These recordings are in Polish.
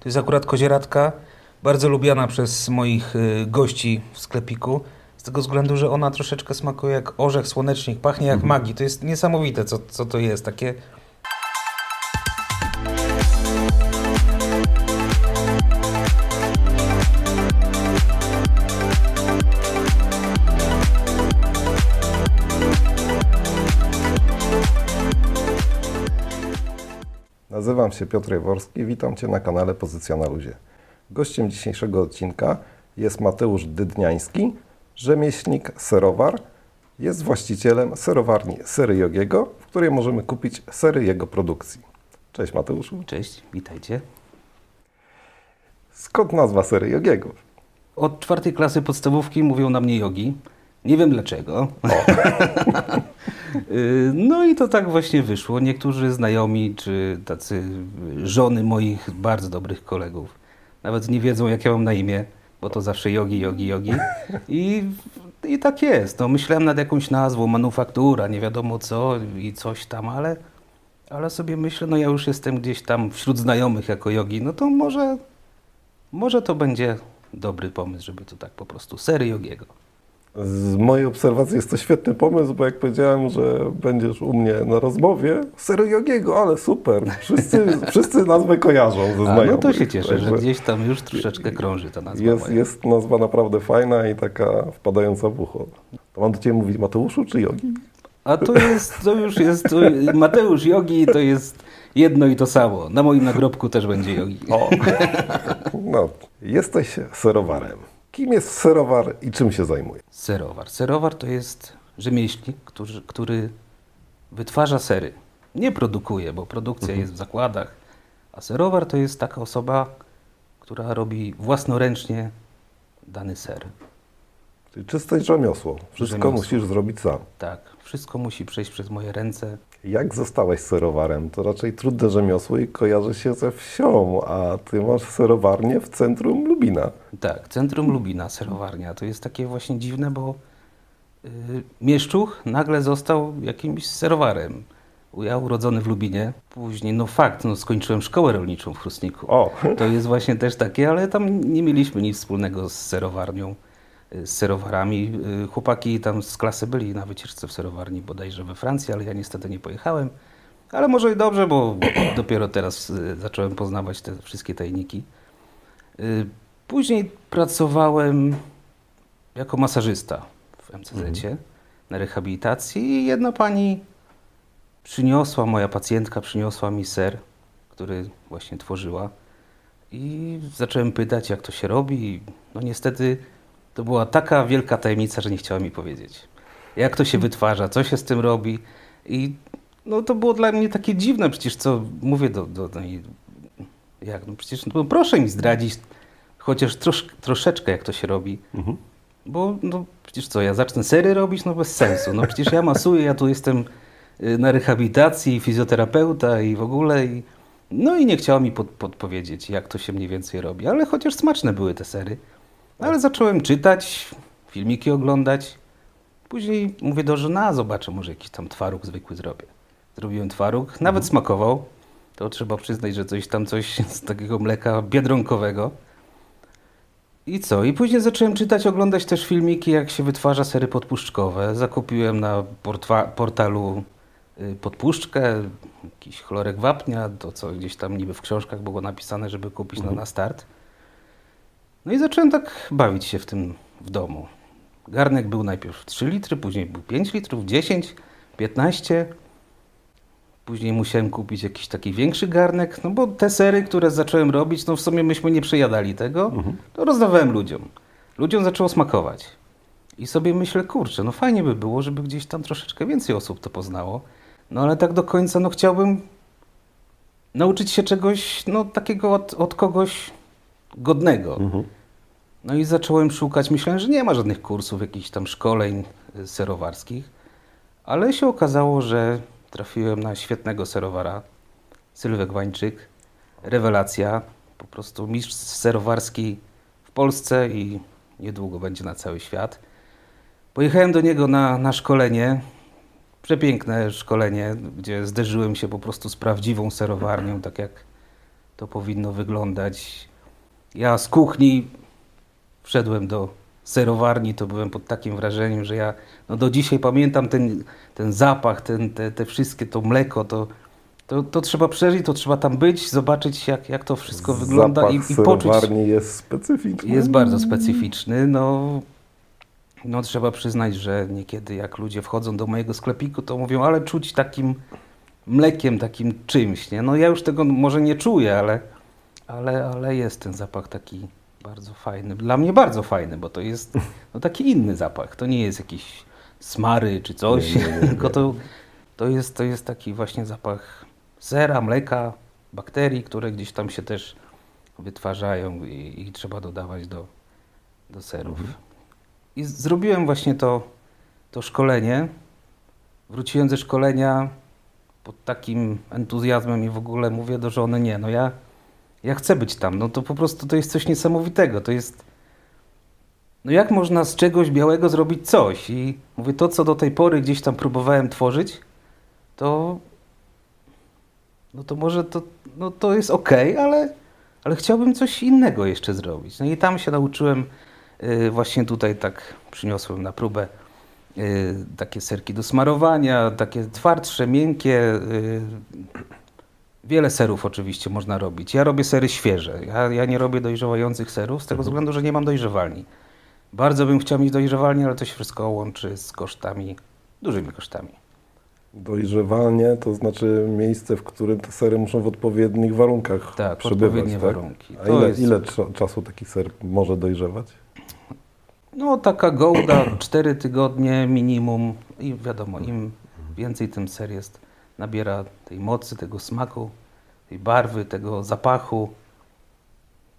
To jest akurat kozieradka, bardzo lubiana przez moich y, gości w sklepiku. Z tego względu, że ona troszeczkę smakuje jak orzech słonecznik, pachnie jak magii. To jest niesamowite, co, co to jest. Takie Nazywam się Piotr Jaworski, witam Cię na kanale Pozycja na Luzie. Gościem dzisiejszego odcinka jest Mateusz Dydniański, rzemieślnik, serowar. Jest właścicielem serowarni Sery Jogiego, w której możemy kupić sery jego produkcji. Cześć Mateuszu. Cześć, witajcie. Skąd nazwa Sery Jogiego? Od czwartej klasy podstawówki mówią na mnie jogi. Nie wiem dlaczego. Y, no i to tak właśnie wyszło. Niektórzy znajomi, czy tacy żony moich bardzo dobrych kolegów, nawet nie wiedzą, jak ja mam na imię, bo to zawsze jogi, jogi, jogi. I, i tak jest. No, myślałem nad jakąś nazwą, manufaktura, nie wiadomo co i coś tam, ale, ale sobie myślę, no ja już jestem gdzieś tam wśród znajomych jako jogi, no to może, może to będzie dobry pomysł, żeby to tak po prostu sery jogiego. Z mojej obserwacji jest to świetny pomysł, bo jak powiedziałem, że będziesz u mnie na rozmowie, Sery Jogiego, ale super. Wszyscy, wszyscy nazwę kojarzą ze A, znajomych. no to się cieszę, że Także gdzieś tam już troszeczkę krąży ta nazwa Jest, moja. jest nazwa naprawdę fajna i taka wpadająca w ucho. To mam do Ciebie mówić Mateuszu czy Jogi? A to jest, to już jest, to Mateusz Jogi to jest jedno i to samo. Na moim nagrobku też będzie Jogi. O, no, jesteś serowarem. Kim jest serowar i czym się zajmuje? Serowar. Serowar to jest rzemieślnik, który, który wytwarza sery. Nie produkuje, bo produkcja jest w zakładach, a serowar to jest taka osoba, która robi własnoręcznie dany ser. Czyli czyste rzemiosło. Wszystko Rzemiosło. musisz zrobić sam. Tak, wszystko musi przejść przez moje ręce. Jak zostałeś serowarem? To raczej trudne rzemiosło i kojarzy się ze wsią, a Ty masz serowarnię w centrum Lubina. Tak, centrum Lubina, serowarnia. To jest takie właśnie dziwne, bo yy, Mieszczuch nagle został jakimś serowarem. Ja urodzony w Lubinie, później, no fakt, no skończyłem szkołę rolniczą w Chrustniku. O, To jest właśnie też takie, ale tam nie mieliśmy nic wspólnego z serowarnią, z serowarami. Y, Chłopaki tam z klasy byli na wycieczce w serowarni bodajże we Francji, ale ja niestety nie pojechałem. Ale może i dobrze, bo dopiero teraz y, zacząłem poznawać te wszystkie tajniki. Y, Później pracowałem jako masażysta w MCZ na rehabilitacji i jedna pani przyniosła, moja pacjentka przyniosła mi ser, który właśnie tworzyła. I zacząłem pytać, jak to się robi. No niestety to była taka wielka tajemnica, że nie chciała mi powiedzieć. Jak to się wytwarza, co się z tym robi. I no to było dla mnie takie dziwne, przecież co mówię do, do, do niej, jak, no przecież no proszę mi zdradzić chociaż trosz, troszeczkę, jak to się robi. Bo no przecież co, ja zacznę sery robić? No bez sensu. No przecież ja masuję, ja tu jestem y, na rehabilitacji, fizjoterapeuta i w ogóle. I, no i nie chciała mi pod, podpowiedzieć, jak to się mniej więcej robi. Ale chociaż smaczne były te sery. Ale zacząłem czytać, filmiki oglądać. Później mówię do żony, a zobaczę, może jakiś tam twaróg zwykły zrobię. Zrobiłem twaróg, nawet smakował. To trzeba przyznać, że coś tam, coś z takiego mleka biedronkowego. I co? I później zacząłem czytać, oglądać też filmiki, jak się wytwarza sery podpuszczkowe. Zakupiłem na portalu y, podpuszczkę, jakiś chlorek wapnia, to co gdzieś tam niby w książkach było napisane, żeby kupić no, na start. No i zacząłem tak bawić się w tym w domu. Garnek był najpierw 3 litry, później był 5 litrów, 10, 15. Później musiałem kupić jakiś taki większy garnek, no bo te sery, które zacząłem robić, no w sumie myśmy nie przejadali tego, to rozdawałem ludziom. Ludziom zaczęło smakować. I sobie myślę, kurczę, no fajnie by było, żeby gdzieś tam troszeczkę więcej osób to poznało. No ale tak do końca, no chciałbym nauczyć się czegoś, no takiego od, od kogoś godnego. No i zacząłem szukać, myślałem, że nie ma żadnych kursów, jakichś tam szkoleń y, serowarskich, ale się okazało, że trafiłem na świetnego serowara, Sylwek Wańczyk, rewelacja, po prostu mistrz serowarski w Polsce i niedługo będzie na cały świat. Pojechałem do niego na, na szkolenie, przepiękne szkolenie, gdzie zderzyłem się po prostu z prawdziwą serowarnią, tak jak to powinno wyglądać. Ja z kuchni wszedłem do serowarni, to byłem pod takim wrażeniem, że ja no do dzisiaj pamiętam ten, ten zapach, ten, te, te wszystkie, to mleko, to, to, to trzeba przeżyć, to trzeba tam być, zobaczyć jak, jak to wszystko wygląda Zapach i, i poczuć. serowarni jest specyficzny. Jest bardzo specyficzny. No, no trzeba przyznać, że niekiedy jak ludzie wchodzą do mojego sklepiku, to mówią, ale czuć takim mlekiem, takim czymś. Nie? No ja już tego może nie czuję, ale, ale, ale jest ten zapach taki bardzo fajny. Dla mnie bardzo fajny, bo to jest no, taki inny zapach. To nie jest jakiś smary czy coś, Nie, nie, nie, tylko to, to, jest, to jest taki właśnie zapach sera, mleka, bakterii, które gdzieś tam się też wytwarzają i, i trzeba dodawać do, do serów. Mhm. I zrobiłem właśnie to, to szkolenie. Wróciłem ze szkolenia pod takim entuzjazmem i w ogóle mówię do żony, nie, no ja, ja chcę być tam. No to po prostu to jest coś niesamowitego. To jest, no jak można z czegoś białego zrobić coś? I mówię, to co do tej pory gdzieś tam próbowałem tworzyć, to no to może to, no to jest ok, ale, ale chciałbym coś innego jeszcze zrobić. No i tam się nauczyłem, y, właśnie tutaj tak przyniosłem na próbę y, takie serki do smarowania, takie twardsze, miękkie. y, Wiele serów oczywiście można robić. Ja robię sery świeże. Ja, ja nie robię dojrzewających serów z tego względu, że nie mam dojrzewalni. Bardzo bym chciał mieć dojrzewalnię, ale to się wszystko łączy z kosztami, dużymi kosztami. Dojrzewalnie to znaczy miejsce, w którym te sery muszą w odpowiednich warunkach Tak, przebywać. odpowiednie tak? warunki. A To ile, jest- ile cza- czasu taki ser może dojrzewać? No taka gołda 4 tygodnie minimum i wiadomo, im więcej tym ser jest, nabiera tej mocy, tego smaku, tej barwy, tego zapachu.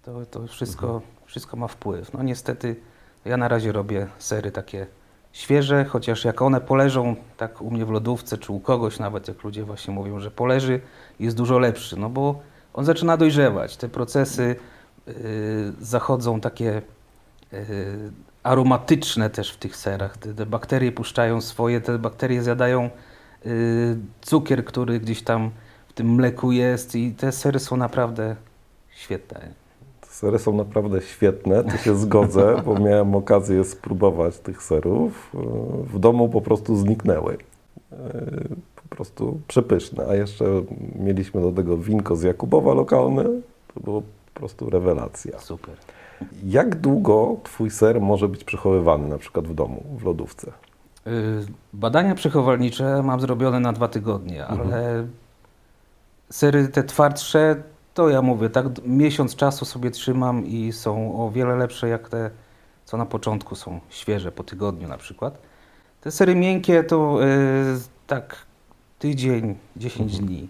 To, to wszystko, wszystko ma wpływ. No niestety ja na razie robię sery takie świeże, chociaż jak one poleżą tak u mnie w lodówce, czy u kogoś nawet, jak ludzie właśnie mówią, że poleży, jest dużo lepszy, no bo on zaczyna dojrzewać. Te procesy yy, zachodzą takie yy, aromatyczne też w tych serach. Te, te bakterie puszczają swoje, te bakterie zjadają cukier, który gdzieś tam w tym mleku jest i te sery są naprawdę świetne. Te sery są naprawdę świetne, tu się zgodzę, bo miałem okazję spróbować tych serów. W domu po prostu zniknęły. E, Po prostu przepyszne. A jeszcze mieliśmy do tego winko z Jakubowa lokalne. To było po prostu rewelacja. Super. Jak długo Twój ser może być przechowywany na przykład w domu, w lodówce? Yy, Badania przechowalnicze mam zrobione na dwa tygodnie, ale sery te twardsze, to ja mówię, tak miesiąc czasu sobie trzymam i są o wiele lepsze jak te, co na początku są świeże, po tygodniu na przykład. Te sery miękkie to yy, tak tydzień, 10 dni.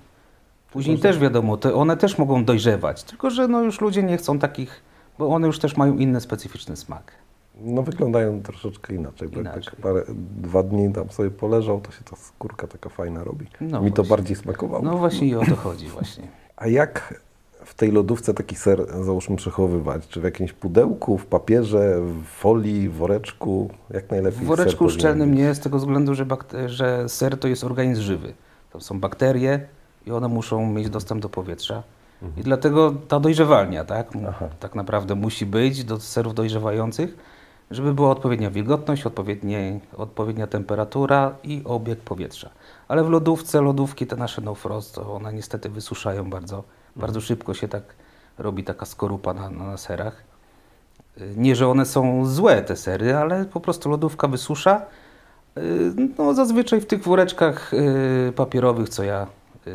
Później też wiadomo, te, one też mogą dojrzewać, tylko że no już ludzie nie chcą takich, bo one już też mają inny specyficzny smak. No wyglądają troszeczkę inaczej, bo jak Inaczej. tak parę, dwa dni tam sobie poleżał, to się ta skórka taka fajna robi. No Mi to właśnie. bardziej smakowało. No właśnie i o to chodzi właśnie. A jak w tej lodówce taki ser, załóżmy, przechowywać? Czy w jakimś pudełku, w papierze, w folii, w woreczku? Jak najlepiej W woreczku szczelnym nie, z tego względu, że, że ser to jest organizm żywy. Tam są bakterie i one muszą mieć dostęp do powietrza. I dlatego ta dojrzewalnia, tak, Aha. tak naprawdę musi być do serów dojrzewających, żeby była odpowiednia wilgotność, odpowiednia temperatura i obieg powietrza. Ale w lodówce, lodówki te nasze no frost, one niestety wysuszają bardzo, bardzo szybko się tak robi taka skorupa na, na serach. Y, Nie, że one są złe, te sery, ale po prostu lodówka wysusza. Y, No, zazwyczaj w tych woreczkach y, papierowych, co ja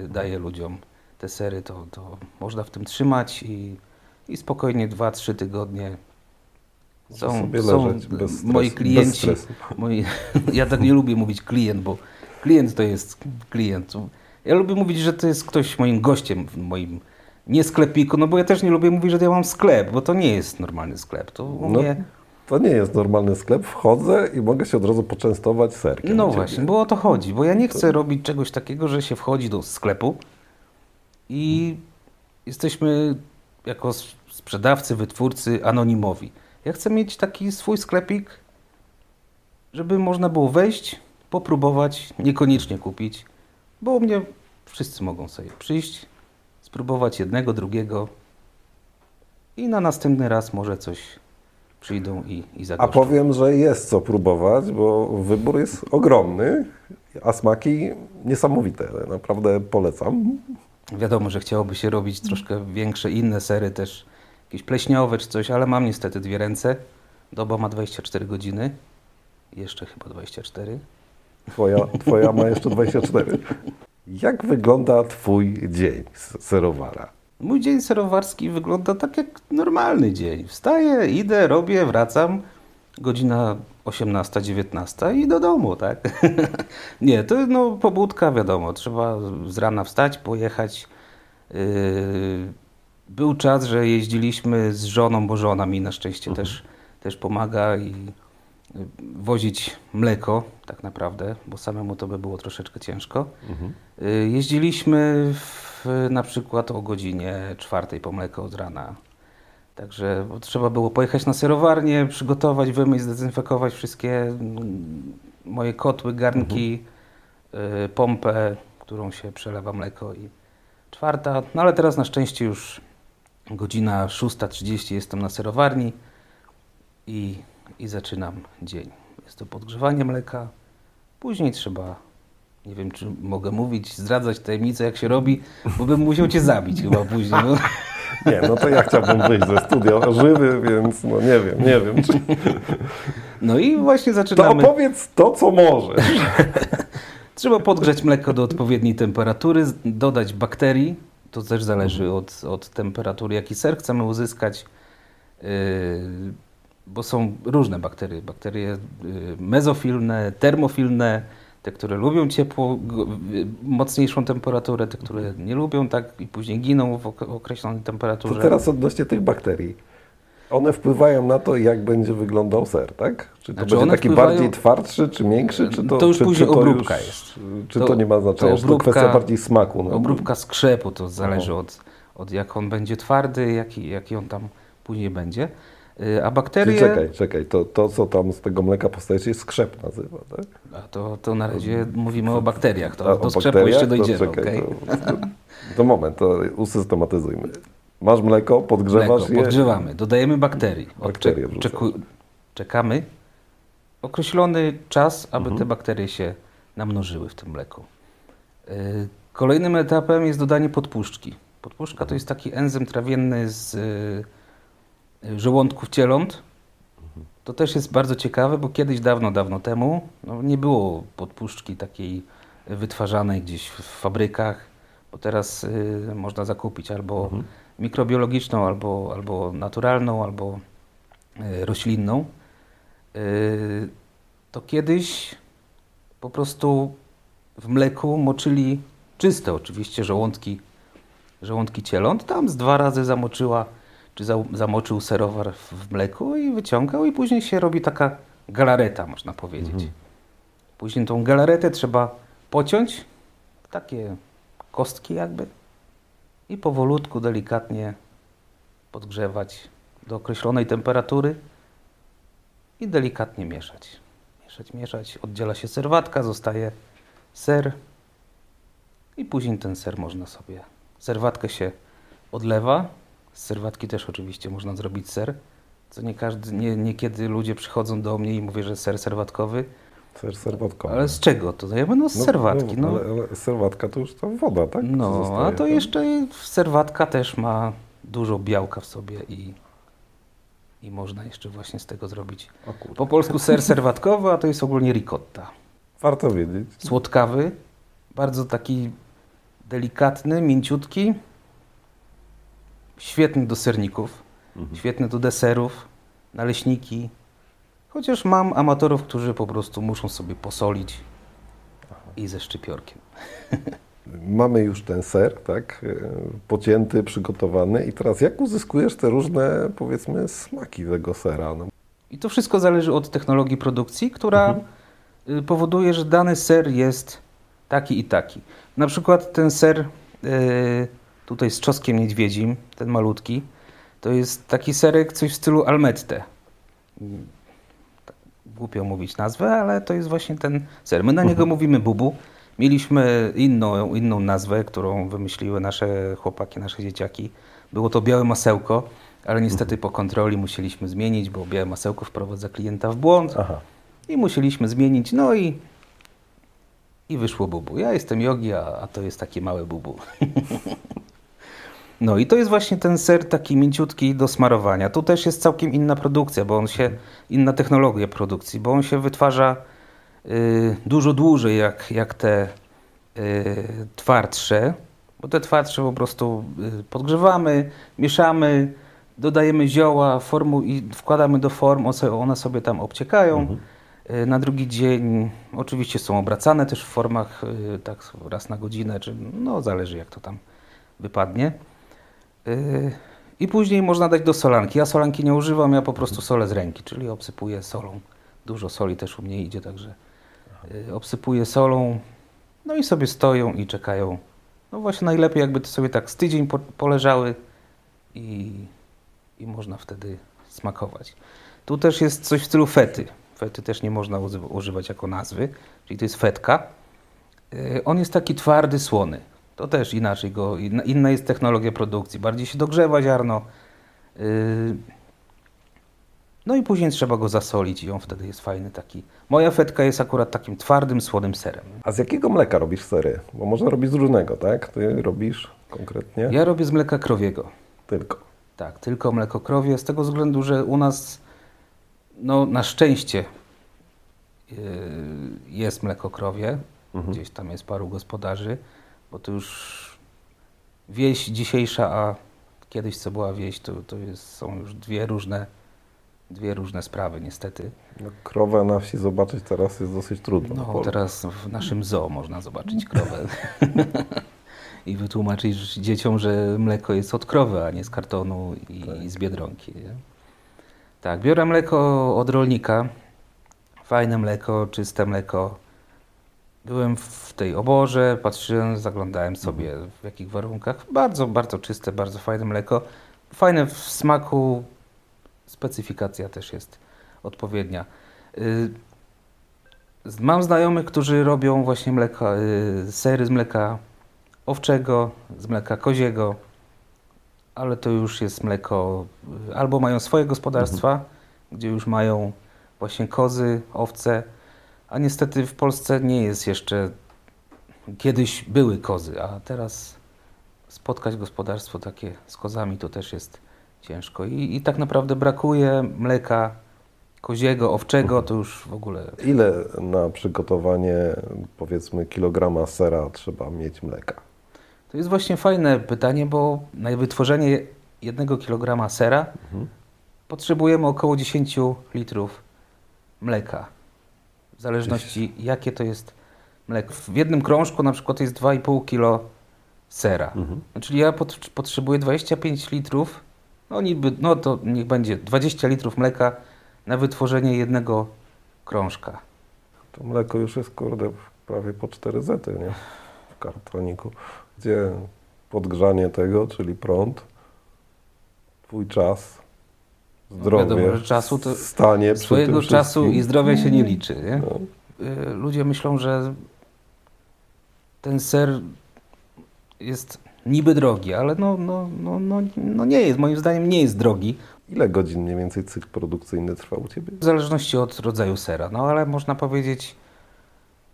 daję ludziom, te sery, to, to można w tym trzymać i, i spokojnie 2-3 tygodnie są, są bez moi klienci. Moi, ja tak nie lubię mówić klient, bo klient to jest klient. Ja lubię mówić, że to jest ktoś moim gościem w moim nie sklepiku, no bo ja też nie lubię mówić, że ja mam sklep, bo to nie jest normalny sklep. To No, mnie, to nie jest normalny sklep. Wchodzę i mogę się od razu poczęstować serkiem. no właśnie, bo o to chodzi, bo ja nie chcę robić czegoś takiego, że się wchodzi do sklepu i jesteśmy jako sprzedawcy, wytwórcy anonimowi. Ja chcę mieć taki swój sklepik, żeby można było wejść, popróbować, niekoniecznie kupić, bo u mnie wszyscy mogą sobie przyjść, spróbować jednego, drugiego i na następny raz może coś przyjdą i, i A zagoszczą. powiem, że jest co próbować, bo wybór jest ogromny, a smaki niesamowite. Naprawdę polecam. Wiadomo, że chciałoby się robić troszkę większe, inne sery też, jakieś pleśniowe czy coś, ale mam niestety dwie ręce. Doba ma 24 godziny. Jeszcze chyba 24. Twoja, twoja ma jeszcze 24. Jak wygląda Twój dzień z serowara? Mój dzień serowarski wygląda tak jak normalny dzień. Wstaję, idę, robię, wracam. Godzina 18-19 i do domu, tak? Nie, to no pobudka, wiadomo, trzeba z rana wstać, pojechać. Yy, Był czas, że jeździliśmy z żoną, bo żona mi na szczęście też, też pomaga i y, wozić mleko tak naprawdę, bo samemu to by było troszeczkę ciężko. Y, Jeździliśmy w, na przykład o godzinie czwartej po mleko od rana. Także trzeba było pojechać na serowarnię, przygotować, wymyć, zdezynfekować wszystkie mm, moje kotły, garnki, y, pompę, którą się przelewa mleko i czwarta. No ale teraz na szczęście już godzina 6.30 jestem na serowarni i, i zaczynam dzień. Jest to podgrzewanie mleka. Później trzeba, nie wiem czy mogę mówić, zdradzać tajemnicę jak się robi, bo bym musiał cię zabić chyba później. No. Nie, no to ja chciałbym wyjść ze studia żywy, więc no nie wiem, nie wiem. Czy... no i właśnie To zaczynamy. opowiedz to, co możesz. Trzeba podgrzać mleko do odpowiedniej temperatury, dodać bakterii. To też zależy od, od temperatury, jaki ser chcemy uzyskać, yy, bo są różne bakterie. Bakterie yy, mezofilne, termofilne, te, które lubią ciepło, yy, mocniejszą temperaturę, te, które nie lubią tak i później giną w ok- określonej To temperaturze. teraz odnośnie tych bakterii. One wpływają na to, jak będzie wyglądał ser, tak? Czy to Znaczy, będzie taki wpływają- bardziej twardszy, czy większy? Czy to, To już czy, później czy to obróbka już, jest. Czy To- to, nie ma znaczenia? to Czy to obróbka- kwestia bardziej smaku? No, Obróbka skrzepu to zależy od, od jak on będzie twardy, jaki, jaki on tam później będzie. Yy, A Czyli bakterie. czekaj, czekaj, to, to co tam z tego mleka powstaje się skrzep nazywa, tak? A to, to na razie mówimy o bakteriach. To, do skrzepu bakteriach? jeszcze To dojdziemy. czekaj, okej? to, to, to moment, to usystematyzujmy. Masz mleko, podgrzewasz Mleko, je. podgrzewamy, dodajemy bakterii. Bakterie Odczek- czekamy określony czas, aby Mhm. te bakterie się namnożyły w tym mleku. Yy, Kolejnym etapem jest dodanie podpuszczki. Podpuszczka to jest taki enzym trawienny z yy, żołądków cieląt. To też jest bardzo ciekawe, bo kiedyś dawno, dawno temu no, nie było podpuszczki takiej wytwarzanej gdzieś w fabrykach, bo teraz y, można zakupić albo Mhm. Mikrobiologiczną, albo, albo naturalną, albo y, roślinną. Y, to kiedyś po prostu w mleku moczyli czyste oczywiście żołądki, żołądki cieląt. Tam z dwa razy zamoczyła, czy za, zamoczył serowar w, mleku i wyciągał i później się robi taka galareta, można powiedzieć. Później tą galaretę trzeba pociąć takie kostki jakby i powolutku, delikatnie podgrzewać do określonej temperatury i delikatnie mieszać. Mieszać, mieszać. Oddziela się serwatka, zostaje ser i później ten ser można sobie... Serwatkę się odlewa. Z serwatki też oczywiście można zrobić ser, co nie każdy, nie, niekiedy ludzie przychodzą do mnie i mówią, że ser serwatkowy. Ser serwatkowy. Ale z czego to dajemy? No z serwatki. No, Ale, ale serwatka to już ta woda, tak? no Zostaje a to tam. jeszcze serwatka też ma dużo białka w sobie i, i można jeszcze właśnie z tego zrobić. Po polsku ser serwatkowy, a to jest ogólnie ricotta. Warto wiedzieć. Słodkawy, bardzo taki delikatny, mięciutki, świetny do serników, świetny do deserów, naleśniki. Chociaż mam amatorów, którzy po prostu muszą sobie posolić i ze szczypiorkiem. Mamy już ten ser, tak? e, Pocięty, przygotowany. I teraz jak uzyskujesz te różne, powiedzmy, smaki tego sera? No, I to wszystko zależy od technologii produkcji, która y, powoduje, że dany ser jest taki i taki. Na przykład ten ser y, tutaj z czosnkiem niedźwiedzim, ten malutki, to jest taki serek coś w stylu almette. Głupio mówić nazwę, ale to jest właśnie ten ser. My na niego mówimy bubu. Mieliśmy inną, inną nazwę, którą wymyśliły nasze chłopaki, nasze dzieciaki. Było to białe masełko, ale niestety po kontroli musieliśmy zmienić, bo białe masełko wprowadza klienta w błąd. Aha. I musieliśmy zmienić, no i, i wyszło bubu. Ja jestem jogi, a, a to jest takie małe bubu. No i to jest właśnie ten ser taki mięciutki do smarowania. Tu też jest całkiem inna produkcja, bo on się, inna technologia produkcji, bo on się wytwarza y, dużo dłużej jak, jak te y, twardsze, bo te twardsze po prostu y, podgrzewamy, mieszamy, dodajemy zioła formu i wkładamy do form, one sobie tam obciekają. Mhm. Y, Na drugi dzień oczywiście są obracane też w formach y, tak raz na godzinę, czy no zależy jak to tam wypadnie. Y, I później można dać do solanki. Ja solanki nie używam, ja po prostu solę z ręki, czyli obsypuję solą. Dużo soli też u mnie idzie, także y, obsypuję solą. No i sobie stoją i czekają. No właśnie najlepiej jakby to sobie tak z tydzień po, poleżały i, i można wtedy smakować. Tu też jest coś w stylu fety. Fety też nie można używać jako nazwy, czyli to jest fetka. Y, On jest taki twardy, słony. To też inaczej go, inna, jest technologia produkcji. Bardziej się dogrzewa ziarno. y, No i później trzeba go zasolić i on wtedy jest fajny taki. Moja fetka jest akurat takim twardym, słonym serem. A z jakiego mleka robisz sery? Bo można robić z różnego, tak? Ty robisz konkretnie Ja robię z mleka krowiego. tylko. Tak, tylko mleko krowie, z tego względu, że u nas, no na szczęście yy, jest mleko krowie, gdzieś tam jest paru gospodarzy, bo to już wieś dzisiejsza, a kiedyś co była wieś, to, to jest, są już dwie różne, dwie różne sprawy niestety. No, krowę na wsi zobaczyć teraz jest dosyć trudno. No teraz w naszym zoo można zobaczyć krowę i wytłumaczyć dzieciom, że mleko jest od krowy, a nie z kartonu i, i z biedronki. Nie? Tak, biorę mleko od rolnika. Fajne mleko, czyste mleko. Byłem w tej oborze, patrzyłem, zaglądałem sobie w jakich warunkach. Bardzo, bardzo czyste, bardzo fajne mleko. Fajne w smaku, specyfikacja też jest odpowiednia. Y, Mam znajomych, którzy robią właśnie mleka, y, sery z mleka owczego, z mleka koziego, ale to już jest mleko, y, albo mają swoje gospodarstwa, gdzie już mają właśnie kozy, owce, a niestety w Polsce nie jest jeszcze, kiedyś były kozy, a teraz spotkać gospodarstwo takie z kozami to też jest ciężko i, i tak naprawdę brakuje mleka koziego, owczego, to już w ogóle Ile na przygotowanie powiedzmy kilograma sera trzeba mieć mleka? To jest właśnie fajne pytanie, bo na wytworzenie jednego kilograma sera potrzebujemy około 10 litrów mleka. W zależności jakie to jest mleko. W jednym krążku na przykład jest 2,5 kilo sera. No, Czyli ja pot- potrzebuję 25 litrów, no niby, no to niech będzie 20 litrów mleka na wytworzenie jednego krążka. To mleko już jest kurde prawie po 4 zety, nie? W kartoniku. Gdzie podgrzanie tego, czyli prąd, twój czas, zdrowie, No wiadomo, że czasu to- stanie Swojego czasu wszystkim. i zdrowia się nie liczy. Nie? No. Y, Ludzie myślą, że ten ser jest niby drogi, ale no, no, no, no, no nie jest, moim zdaniem nie jest drogi. Ile godzin mniej więcej cykl produkcyjny trwa u Ciebie? W zależności od rodzaju sera. No ale można powiedzieć,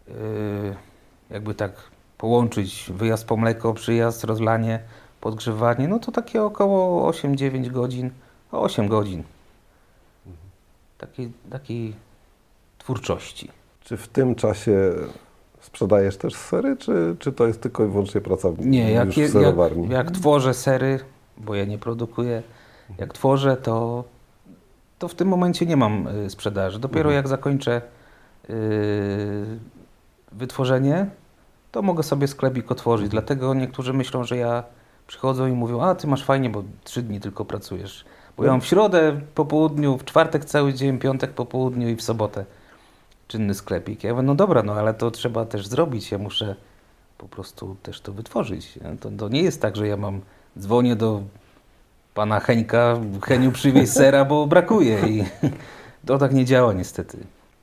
yy, jakby tak połączyć wyjazd po mleko, przyjazd, rozlanie, podgrzewanie, no to takie około 8-9 godzin, 8 godzin takiej, takiej twórczości. Czy w tym czasie sprzedajesz też sery, czy, czy to jest tylko i wyłącznie praca w, Nie, jak, je- jak, jak tworzę sery, bo ja nie produkuję, jak tworzę, to, to w tym momencie nie mam y, sprzedaży. Dopiero Mhm. jak zakończę y, wytworzenie, to mogę sobie sklepik otworzyć. Dlatego niektórzy myślą, że ja przychodzą i mówią, a ty masz fajnie, bo trzy dni tylko pracujesz. Bo ja mam w środę po południu, w czwartek cały dzień, piątek po południu i w sobotę czynny sklepik. Ja mówię, no dobra, no ale to trzeba też zrobić. Ja muszę po prostu też to wytworzyć. To, to nie jest tak, że ja mam, dzwonię do pana Heńka, Heniu przywieź sera, bo brakuje i to tak nie działa niestety.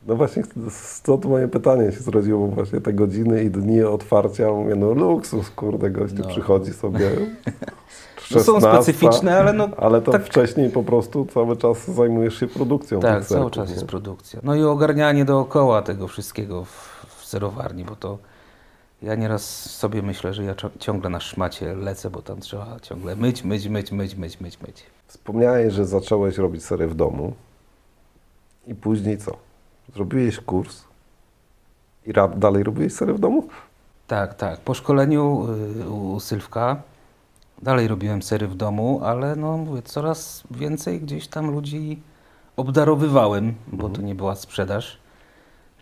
No właśnie, stąd moje pytanie się zrodziło, bo właśnie te godziny i dni otwarcia, mówię, no luksus, kurde, gościu no. przychodzi sobie 16, no są specyficzne, ale no... Ale to tak... wcześniej po prostu cały czas zajmujesz się produkcją. Tak, cały czas nie? jest produkcja. No i ogarnianie dookoła tego wszystkiego w, w serowarni, bo to ja nieraz sobie myślę, że ja ciągle na szmacie lecę, bo tam trzeba ciągle myć, myć, myć, myć, myć, myć, myć. Wspomniałeś, że zacząłeś robić sery w domu i później co? Zrobiłeś kurs i dalej robiłeś sery w domu? Tak, tak. Po szkoleniu y, u Sylwka dalej robiłem sery w domu, ale no mówię, coraz więcej gdzieś tam ludzi obdarowywałem, bo mhm. to nie była sprzedaż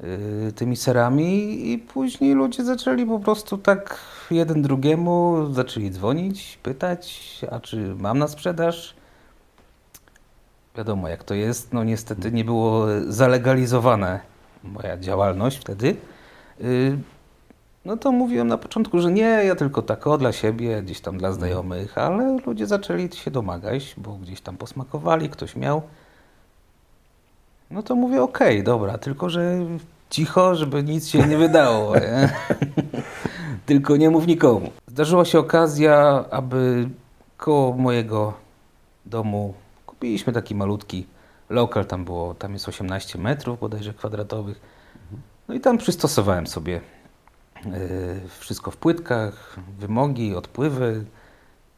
y, tymi serami i później ludzie zaczęli po prostu tak jeden drugiemu, zaczęli dzwonić, pytać, a czy mam na sprzedaż? Wiadomo jak to jest, no niestety nie było zalegalizowane moja działalność wtedy. Y, no to mówiłem na początku, że nie, ja tylko tak o dla siebie, gdzieś tam dla znajomych, ale ludzie zaczęli się domagać, bo gdzieś tam posmakowali, ktoś miał. No to mówię, okej, okay, dobra, tylko że cicho, żeby nic się nie wydało. Nie? tylko nie mów nikomu. Zdarzyła się okazja, aby koło mojego domu kupiliśmy taki malutki lokal, tam było, tam jest 18 metrów bodajże kwadratowych. No i tam przystosowałem sobie wszystko w płytkach, wymogi, odpływy,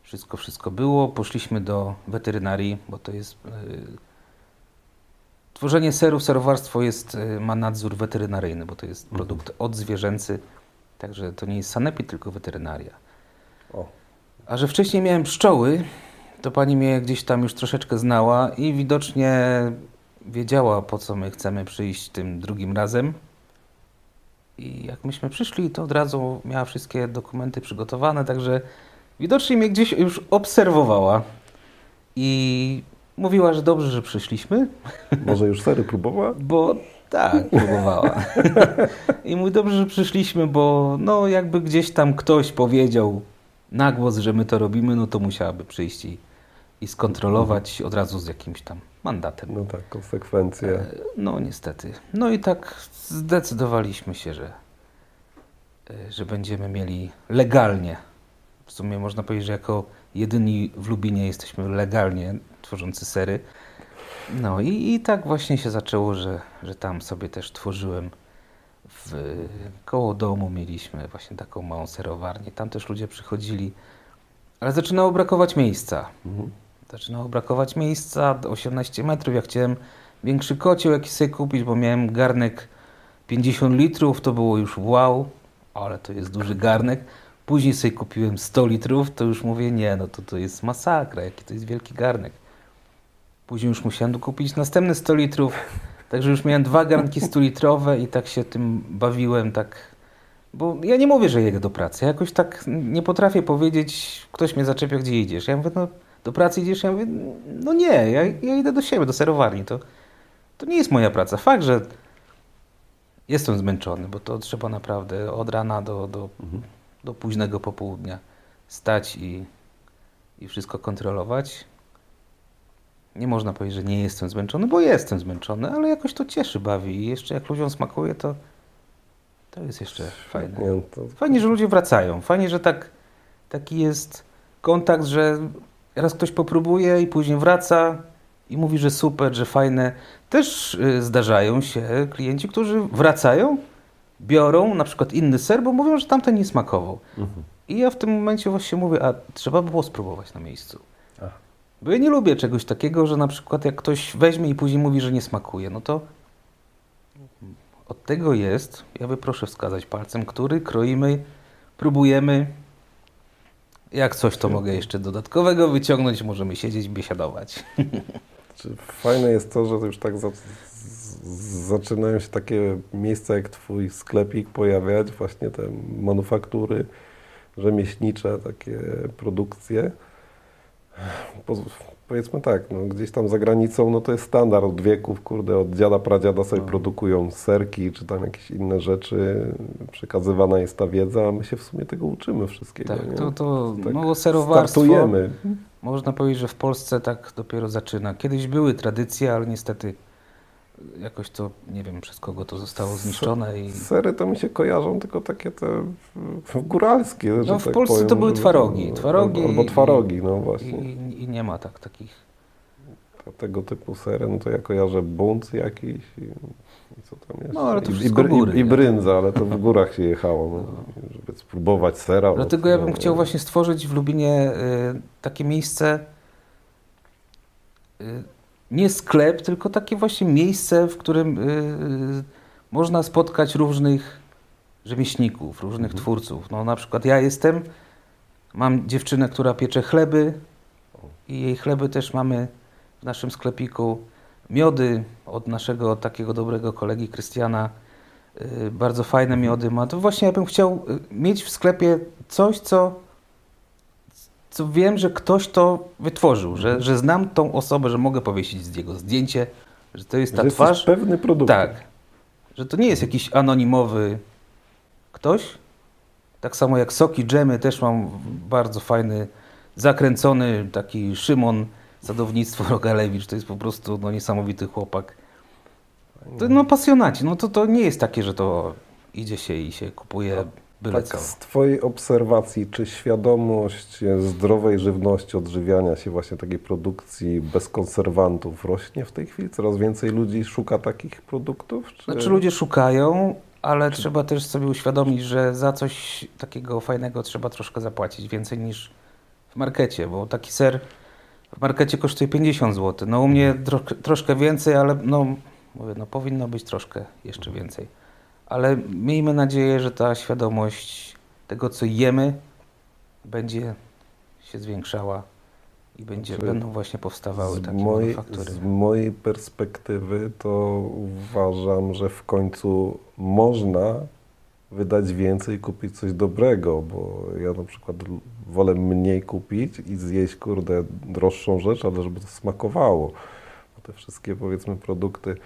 wszystko, wszystko było. Poszliśmy do weterynarii, bo to jest... E, tworzenie serów, serowarstwo jest, e, ma nadzór weterynaryjny, bo to jest mhm. produkt odzwierzęcy, także to nie jest sanepid, tylko weterynaria. O. A że wcześniej miałem pszczoły, to pani mnie gdzieś tam już troszeczkę znała i widocznie wiedziała, po co my chcemy przyjść tym drugim razem. I jak myśmy przyszli, to od razu miała wszystkie dokumenty przygotowane, także widocznie mnie gdzieś już obserwowała i mówiła, że dobrze, że przyszliśmy. Może już sery próbowała? Bo tak, próbowała. I mówi, dobrze, że przyszliśmy, bo no jakby gdzieś tam ktoś powiedział na głos, że my to robimy, no to musiałaby przyjść i, i skontrolować od razu z jakimś tam mandatem. No tak, konsekwencje. E, no niestety. No i tak zdecydowaliśmy się, że, e, że będziemy mieli legalnie, w sumie można powiedzieć, że jako jedyni w Lubinie jesteśmy legalnie tworzący sery. No i, i tak właśnie się zaczęło, że, że tam sobie też tworzyłem w, koło domu mieliśmy właśnie taką małą serowarnię. Tam też ludzie przychodzili, ale zaczynało brakować miejsca. Mhm. Zaczynało brakować miejsca, 18 metrów. Ja chciałem większy kocioł jakiś sobie kupić, bo miałem garnek 50 litrów, to było już wow, ale to jest duży garnek. Później sobie kupiłem 100 litrów, to już mówię, nie, no to to jest masakra, jaki to jest wielki garnek. Później już musiałem kupić następne 100 litrów, także już miałem dwa garnki 100 litrowe i tak się tym bawiłem, tak bo ja nie mówię, że jedę do pracy. Ja jakoś tak nie potrafię powiedzieć, ktoś mnie zaczepia, gdzie idziesz. Ja mówię, no do pracy idziesz? Ja mówię, no nie, ja, ja idę do siebie, do serowarni. To, to nie jest moja praca. Fakt, że jestem zmęczony, bo to trzeba naprawdę od rana do, do, mhm. do późnego popołudnia stać i, i wszystko kontrolować. Nie można powiedzieć, że nie jestem zmęczony, bo jestem zmęczony, ale jakoś to cieszy, bawi i jeszcze jak ludziom smakuje, to, to jest jeszcze fajne. Fajnie, że ludzie wracają. Fajnie, że tak, taki jest kontakt, że raz ktoś popróbuje i później wraca i mówi, że super, że fajne. Też y, zdarzają się klienci, którzy wracają, biorą na przykład inny ser, bo mówią, że tamten nie smakował. Mhm. I ja w tym momencie właśnie mówię, a trzeba było spróbować na miejscu. Ach. Bo ja nie lubię czegoś takiego, że na przykład jak ktoś weźmie i później mówi, że nie smakuje, no to od tego jest, ja by proszę wskazać palcem, który kroimy, próbujemy, jak coś, to mogę jeszcze dodatkowego wyciągnąć, możemy siedzieć, biesiadować. Fajne jest to, że już tak za, zaczynają się takie miejsca jak Twój sklepik pojawiać, właśnie te manufaktury rzemieślnicze, takie produkcje powiedzmy tak, no, gdzieś tam za granicą, no to jest standard od wieków, kurde, od dziada, pradziada sobie no. produkują serki, czy tam jakieś inne rzeczy, przekazywana jest ta wiedza, a my się w sumie tego uczymy wszystkiego. Tak, nie? to, to tak mało serowarstwo, startujemy. można powiedzieć, że w Polsce tak dopiero zaczyna. Kiedyś były tradycje, ale niestety jakoś to, nie wiem przez kogo to zostało zniszczone. I... Sery to mi się kojarzą tylko takie te góralskie. No w tak Polsce powiem, to były twarogi. twarogi albo, twarogi, no właśnie. I, I, nie ma tak takich. Tego typu sery, no to ja kojarzę bunt jakiś i, i co tam jest. No ale to I, i, góry, i, i brynza, ale to w górach się jechało, no, żeby spróbować sera. Dlatego ja bym chciał właśnie stworzyć w Lubinie y, takie miejsce, y, nie sklep, tylko takie właśnie miejsce, w którym y, można spotkać różnych rzemieślników, różnych mhm. twórców. No na przykład ja jestem, mam dziewczynę, która piecze chleby i jej chleby też mamy w naszym sklepiku. Miody od naszego takiego dobrego kolegi Krystiana, y, bardzo fajne miody ma. To właśnie ja bym chciał y, mieć w sklepie coś, co, co wiem, że ktoś to wytworzył, że, że znam tą osobę, że mogę powiesić z jego zdjęcie, że to jest ta że twarz. pewny produkt. Tak. Że to nie jest jakiś anonimowy ktoś. Tak samo jak soki, dżemy też mam bardzo fajny, zakręcony taki Szymon sadownictwo Rogalewicz. To jest po prostu no, niesamowity chłopak. To, no pasjonaci. No to, to nie jest takie, że to idzie się i się kupuje byle tak, Z Twojej obserwacji, czy świadomość zdrowej żywności, odżywiania się właśnie takiej produkcji bez konserwantów rośnie w tej chwili? Coraz więcej ludzi szuka takich produktów? Czy... Znaczy ludzie szukają, ale czy... trzeba też sobie uświadomić, że za coś takiego fajnego trzeba troszkę zapłacić, więcej niż w markecie, bo taki ser w markecie kosztuje 50 zł. No u mnie tro, troszkę więcej, ale no, mówię, no powinno być troszkę jeszcze więcej. Ale miejmy nadzieję, że ta świadomość tego, co jemy, będzie się zwiększała i będzie, znaczy, będą właśnie powstawały takie mojej, manufaktury. Z mojej perspektywy to uważam, że w końcu można wydać więcej i kupić coś dobrego, bo ja na przykład wolę mniej kupić i zjeść, kurde, droższą rzecz, ale żeby to smakowało. Bo te wszystkie, powiedzmy, produkty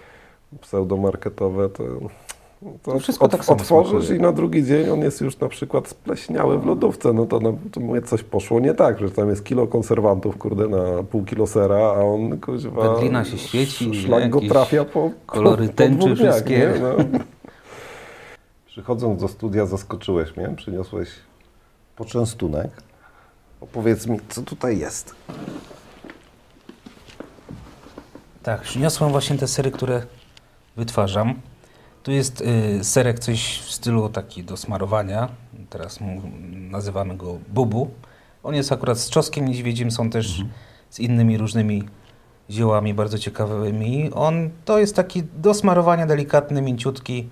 pseudomarketowe, to, to wszystko tak samo otworzysz smakuje. i na drugi dzień on jest już na przykład spleśniały w lodówce, no to, no, to mówię, coś poszło nie tak, że tam jest kilo konserwantów, kurde, na pół kilo sera, a on, kuźwa... Wędlina się świeci, szlak go trafia po Kolory tęczy po wszystkie. No. Przychodząc do studia zaskoczyłeś mnie, przyniosłeś poczęstunek. Opowiedz mi, co tutaj jest. Tak, przyniosłem właśnie te sery, które wytwarzam. Tu jest y, serek coś w stylu taki do smarowania. Teraz mu, nazywamy go bubu. On jest akurat z czoskiem niedźwiedzim, są też mhm. z innymi różnymi ziołami bardzo ciekawymi. On to jest taki do smarowania delikatny, mięciutki,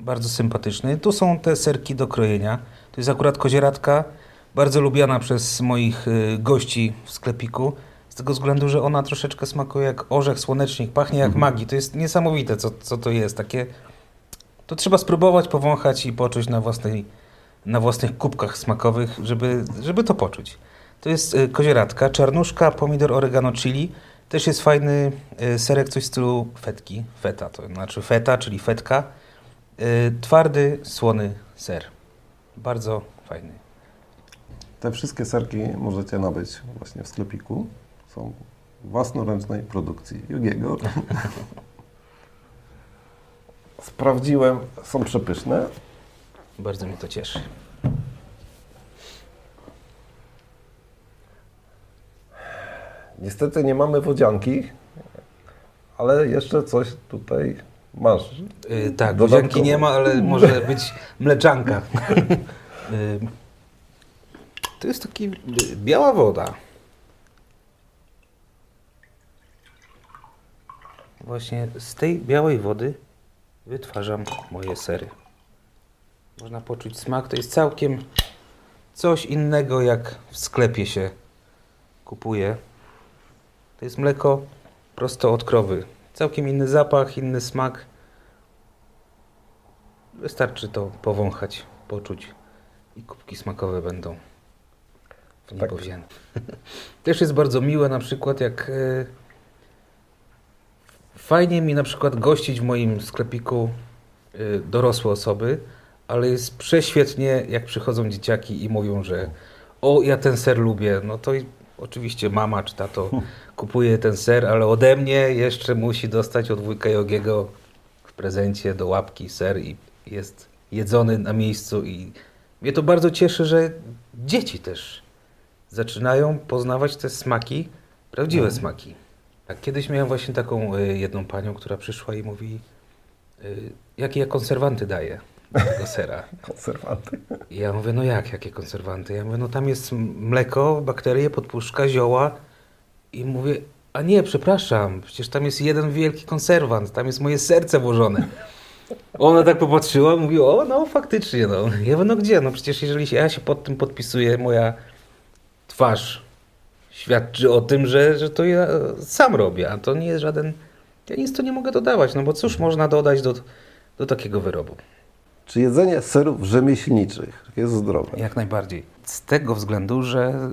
bardzo sympatyczny. Tu są te serki do krojenia. To jest akurat kozieratka, bardzo lubiana przez moich y, gości w sklepiku. Z tego względu, że ona troszeczkę smakuje jak orzech słonecznik, pachnie jak mhm. magii. To jest niesamowite, co, co to jest. Takie, to trzeba spróbować, powąchać i poczuć na, własnej, na własnych kubkach smakowych, żeby, żeby to poczuć. To jest y, kozieratka, czarnuszka, pomidor, oregano, chili. Też jest fajny y, serek, coś w stylu fetki, feta, to znaczy feta, czyli fetka. Twardy, słony ser. Bardzo fajny. Te wszystkie serki możecie nabyć właśnie w sklepiku. Są własnoręcznej produkcji Jugiego. Sprawdziłem, są przepyszne. Bardzo mnie to cieszy. Niestety nie mamy wodzianki, ale jeszcze coś tutaj masz. Yy, tak, wodzianki nie ma, ale może być mleczanka. yy. To jest taki biała woda. Właśnie z tej białej wody wytwarzam moje sery. Można poczuć smak. To jest całkiem coś innego jak w sklepie się kupuje. To jest mleko prosto od krowy. Całkiem inny zapach, inny smak. Wystarczy to powąchać, poczuć i kubki smakowe będą w tak. Też jest bardzo miłe na przykład jak e, fajnie mi na przykład gościć w moim sklepiku e, dorosłe osoby, ale jest prześwietnie jak przychodzą dzieciaki i mówią, że o ja ten ser lubię, no to oczywiście mama czy tato kupuje ten ser, ale ode mnie jeszcze musi dostać od wujka Jogiego w prezencie do łapki ser i jest jedzony na miejscu i mnie to bardzo cieszy, że dzieci też zaczynają poznawać te smaki, prawdziwe smaki. Tak, kiedyś miałem właśnie taką y, jedną panią, która przyszła i mówi, y, jakie ja konserwanty daję do tego sera. Konserwanty. I ja mówię, no jak, jakie konserwanty? Ja mówię, no tam jest mleko, bakterie, podpuszczka, zioła. I mówię, a nie, przepraszam, przecież tam jest jeden wielki konserwant, tam jest moje serce włożone. Ona tak popatrzyła, mówi, o, no faktycznie, no. Ja mówię, no gdzie? No przecież jeżeli się, ja się pod tym podpisuję, moja twarz świadczy o tym, że, że to ja sam robię, a to nie jest żaden... Ja nic tu nie mogę dodawać, no bo cóż można dodać do, do takiego wyrobu? Czy jedzenie serów rzemieślniczych jest zdrowe? Jak najbardziej. Z tego względu, że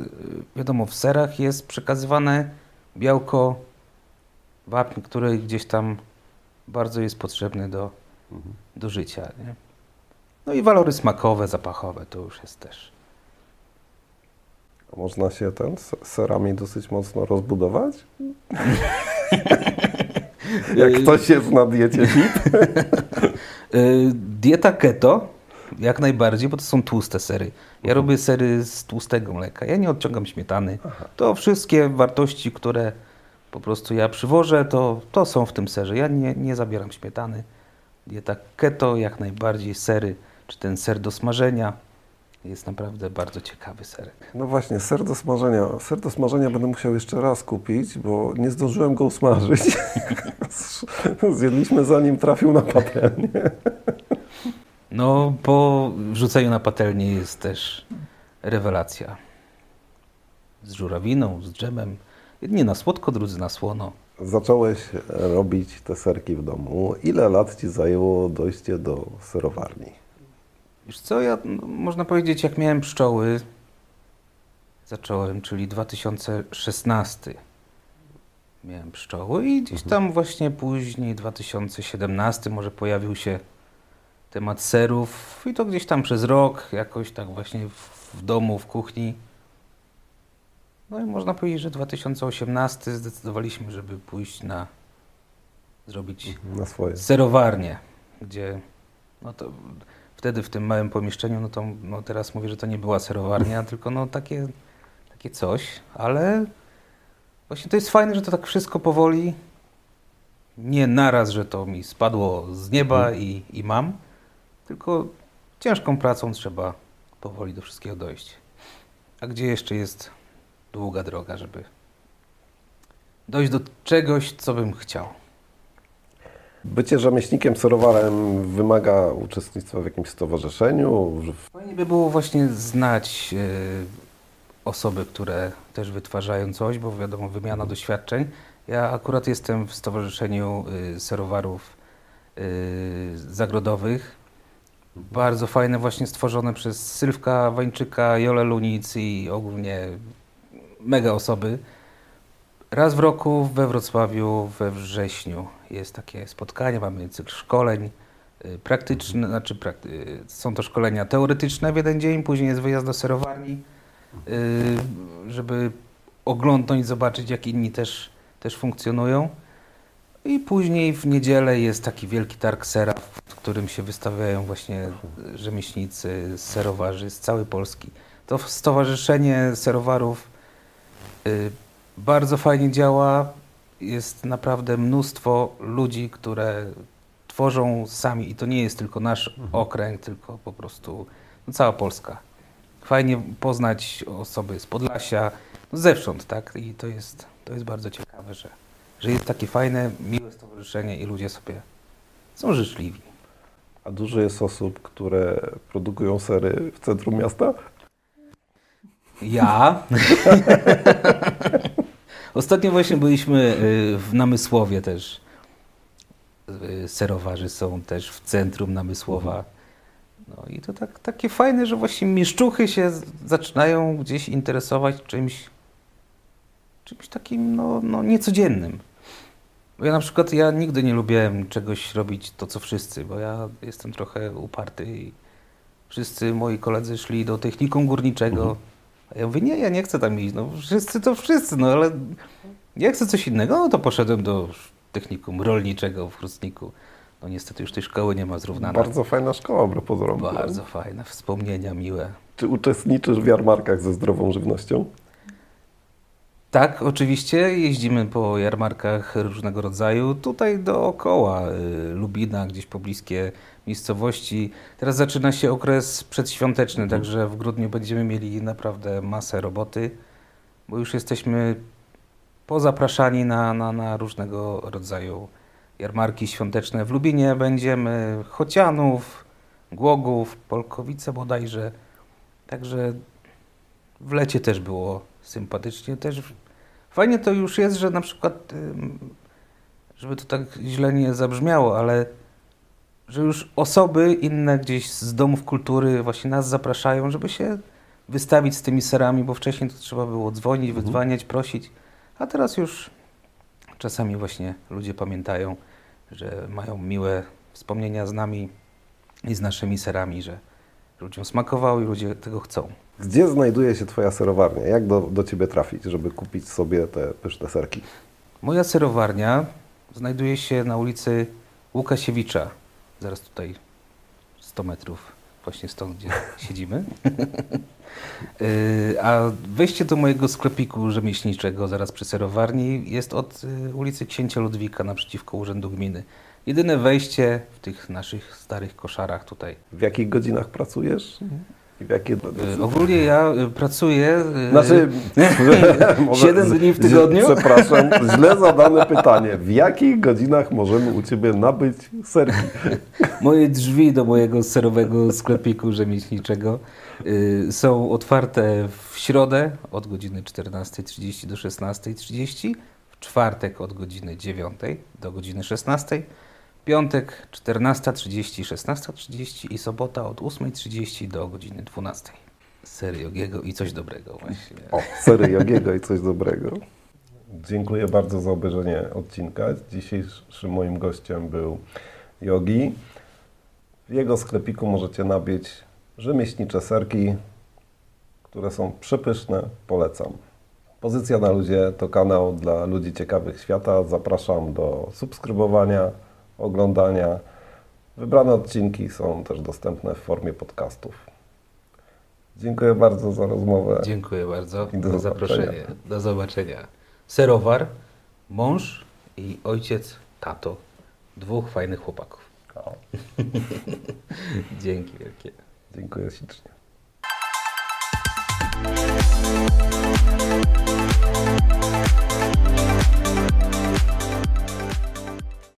y, wiadomo, w serach jest przekazywane białko, wapń, który gdzieś tam bardzo jest potrzebny do, do życia. Nie? No i walory smakowe, zapachowe to już jest też. Można się ten serami dosyć mocno rozbudować? Jak ktoś jest na diecie fit? Y, Dieta keto jak najbardziej, bo to są tłuste sery. Ja robię sery z tłustego mleka. Ja nie odciągam śmietany. To wszystkie wartości, które po prostu ja przywożę, to, to są w tym serze. Ja nie, nie zabieram śmietany. Dieta keto jak najbardziej sery, czy ten ser do smażenia jest naprawdę bardzo ciekawy serek. No właśnie, ser do smażenia. Ser do smażenia będę musiał jeszcze raz kupić, bo nie zdążyłem go usmażyć. Zjedliśmy zanim trafił na patelnię. No, po wrzuceniu na patelnię jest też rewelacja. Z żurawiną, z dżemem. Jedni na słodko, drudzy na słono. Zacząłeś robić te serki w domu. Ile lat Ci zajęło dojście do serowarni? Wiesz co, ja można powiedzieć, jak miałem pszczoły, zacząłem, czyli 2016 miałem pszczoły i gdzieś tam właśnie później, 2017 może pojawił się temat serów i to gdzieś tam przez rok, jakoś tak właśnie w, w domu, w kuchni. No i można powiedzieć, że 2018 zdecydowaliśmy, żeby pójść na, zrobić Na swoje. serowarnię, gdzie no to wtedy w tym małym pomieszczeniu, no to no teraz mówię, że to nie była serowarnia, tylko no takie, takie coś, ale właśnie to jest fajne, że to tak wszystko powoli, nie naraz, że to mi spadło z nieba i, i mam, tylko ciężką pracą trzeba powoli do wszystkiego dojść. A gdzie jeszcze jest długa droga, żeby dojść do czegoś, co bym chciał. Bycie rzemieślnikiem serowarem wymaga uczestnictwa w jakimś stowarzyszeniu. Fajnie by było właśnie znać e, osoby, które też wytwarzają coś, bo wiadomo, wymiana doświadczeń. Ja akurat jestem w Stowarzyszeniu y, Serowarów y, Zagrodowych. Bardzo fajne, właśnie stworzone przez Sylwka Wańczyka, Jolę Lunic i ogólnie mega osoby. Raz w roku we Wrocławiu we wrześniu jest takie spotkanie, mamy cykl szkoleń y, praktyczne, znaczy prak- y, są to szkolenia teoretyczne w jeden dzień, później jest wyjazd do serowarni, y, żeby oglądnąć, zobaczyć jak inni też, też funkcjonują. I później w niedzielę jest taki wielki targ sera, w którym się wystawiają właśnie rzemieślnicy, serowarzy z całej Polski. To Stowarzyszenie Serowarów y, bardzo fajnie działa. Jest naprawdę mnóstwo ludzi, które tworzą sami i to nie jest tylko nasz okręg, tylko po prostu no, cała Polska. Fajnie poznać osoby z Podlasia, no, zewsząd, tak? I to jest, to jest bardzo ciekawe, że, że jest takie fajne, miłe stowarzyszenie i ludzie sobie są życzliwi. A dużo jest osób, które produkują sery w centrum miasta? Ja. Ostatnio właśnie byliśmy y, w Namysłowie też. Y, Serowarzy są też w centrum Namysłowa. No i to tak, takie fajne, że właśnie mieszczuchy się zaczynają gdzieś interesować czymś, czymś takim no, no niecodziennym. Bo ja na przykład ja nigdy nie lubiłem czegoś robić to, co wszyscy, bo ja jestem trochę uparty i wszyscy moi koledzy szli do technikum górniczego, A ja mówię, nie, ja nie chcę tam iść. No wszyscy to wszyscy, no ale ja chcę coś innego. No to poszedłem do technikum rolniczego w Chrustniku. No niestety już tej szkoły nie ma zrównana. Bardzo fajna szkoła, wbrew pozorom. Bardzo fajne, wspomnienia miłe. Czy uczestniczysz w jarmarkach ze zdrową żywnością? Tak, oczywiście jeździmy po jarmarkach różnego rodzaju. Tutaj dookoła y, Lubina, gdzieś pobliskie miejscowości. Teraz zaczyna się okres przedświąteczny, także w grudniu będziemy mieli naprawdę masę roboty, bo już jesteśmy pozapraszani na, na, na różnego rodzaju jarmarki świąteczne. W Lubinie będziemy Chocianów, Głogów, Polkowice bodajże. Także w lecie też było sympatycznie. Też fajnie to już jest, że na przykład, żeby to tak źle nie zabrzmiało, ale że już osoby inne gdzieś z domów kultury właśnie nas zapraszają, żeby się wystawić z tymi serami, bo wcześniej to trzeba było dzwonić, Mhm. wydzwaniać, prosić, a teraz już czasami właśnie ludzie pamiętają, że mają miłe wspomnienia z nami i z naszymi serami, że ludziom smakowało i ludzie tego chcą. Gdzie znajduje się Twoja serowarnia? Jak do, do Ciebie trafić, żeby kupić sobie te pyszne serki? Moja serowarnia znajduje się na ulicy Łukasiewicza, zaraz tutaj 100 metrów, właśnie stąd, gdzie siedzimy. Yy, A wejście do mojego sklepiku rzemieślniczego zaraz przy serowarni jest od y, ulicy Księcia Ludwika naprzeciwko Urzędu Gminy. Jedyne wejście w tych naszych starych koszarach tutaj. W jakich godzinach pracujesz? I w jakie... Y, Ogólnie ja y, pracuję. y, Znaczy, może Siedem z- dni w tygodniu? Przepraszam, źle zadane pytanie. W jakich godzinach możemy u Ciebie nabyć serki? Moje drzwi do mojego serowego sklepiku rzemieślniczego y, są otwarte w środę od godziny 14.30 do 16.30, w czwartek od godziny 9 do godziny 16, piątek 14.30, 16.30 i sobota od 8.30 do godziny 12. Sery Jogiego i coś dobrego właśnie. O, sery Jogiego i coś dobrego. Dziękuję bardzo za obejrzenie odcinka. Dzisiejszym moim gościem był Jogi. W jego sklepiku możecie nabyć rzemieślnicze serki, które są przepyszne. Polecam. Pozycja na ludzie to kanał dla ludzi ciekawych świata. Zapraszam do subskrybowania, oglądania. Wybrane odcinki są też dostępne w formie podcastów. Dziękuję bardzo za rozmowę. Dziękuję bardzo I do za zaproszenie. Do zobaczenia. Serowar, mąż i ojciec, tato. Dwóch fajnych chłopaków. O, Dzięki wielkie. dziękuję ślicznie.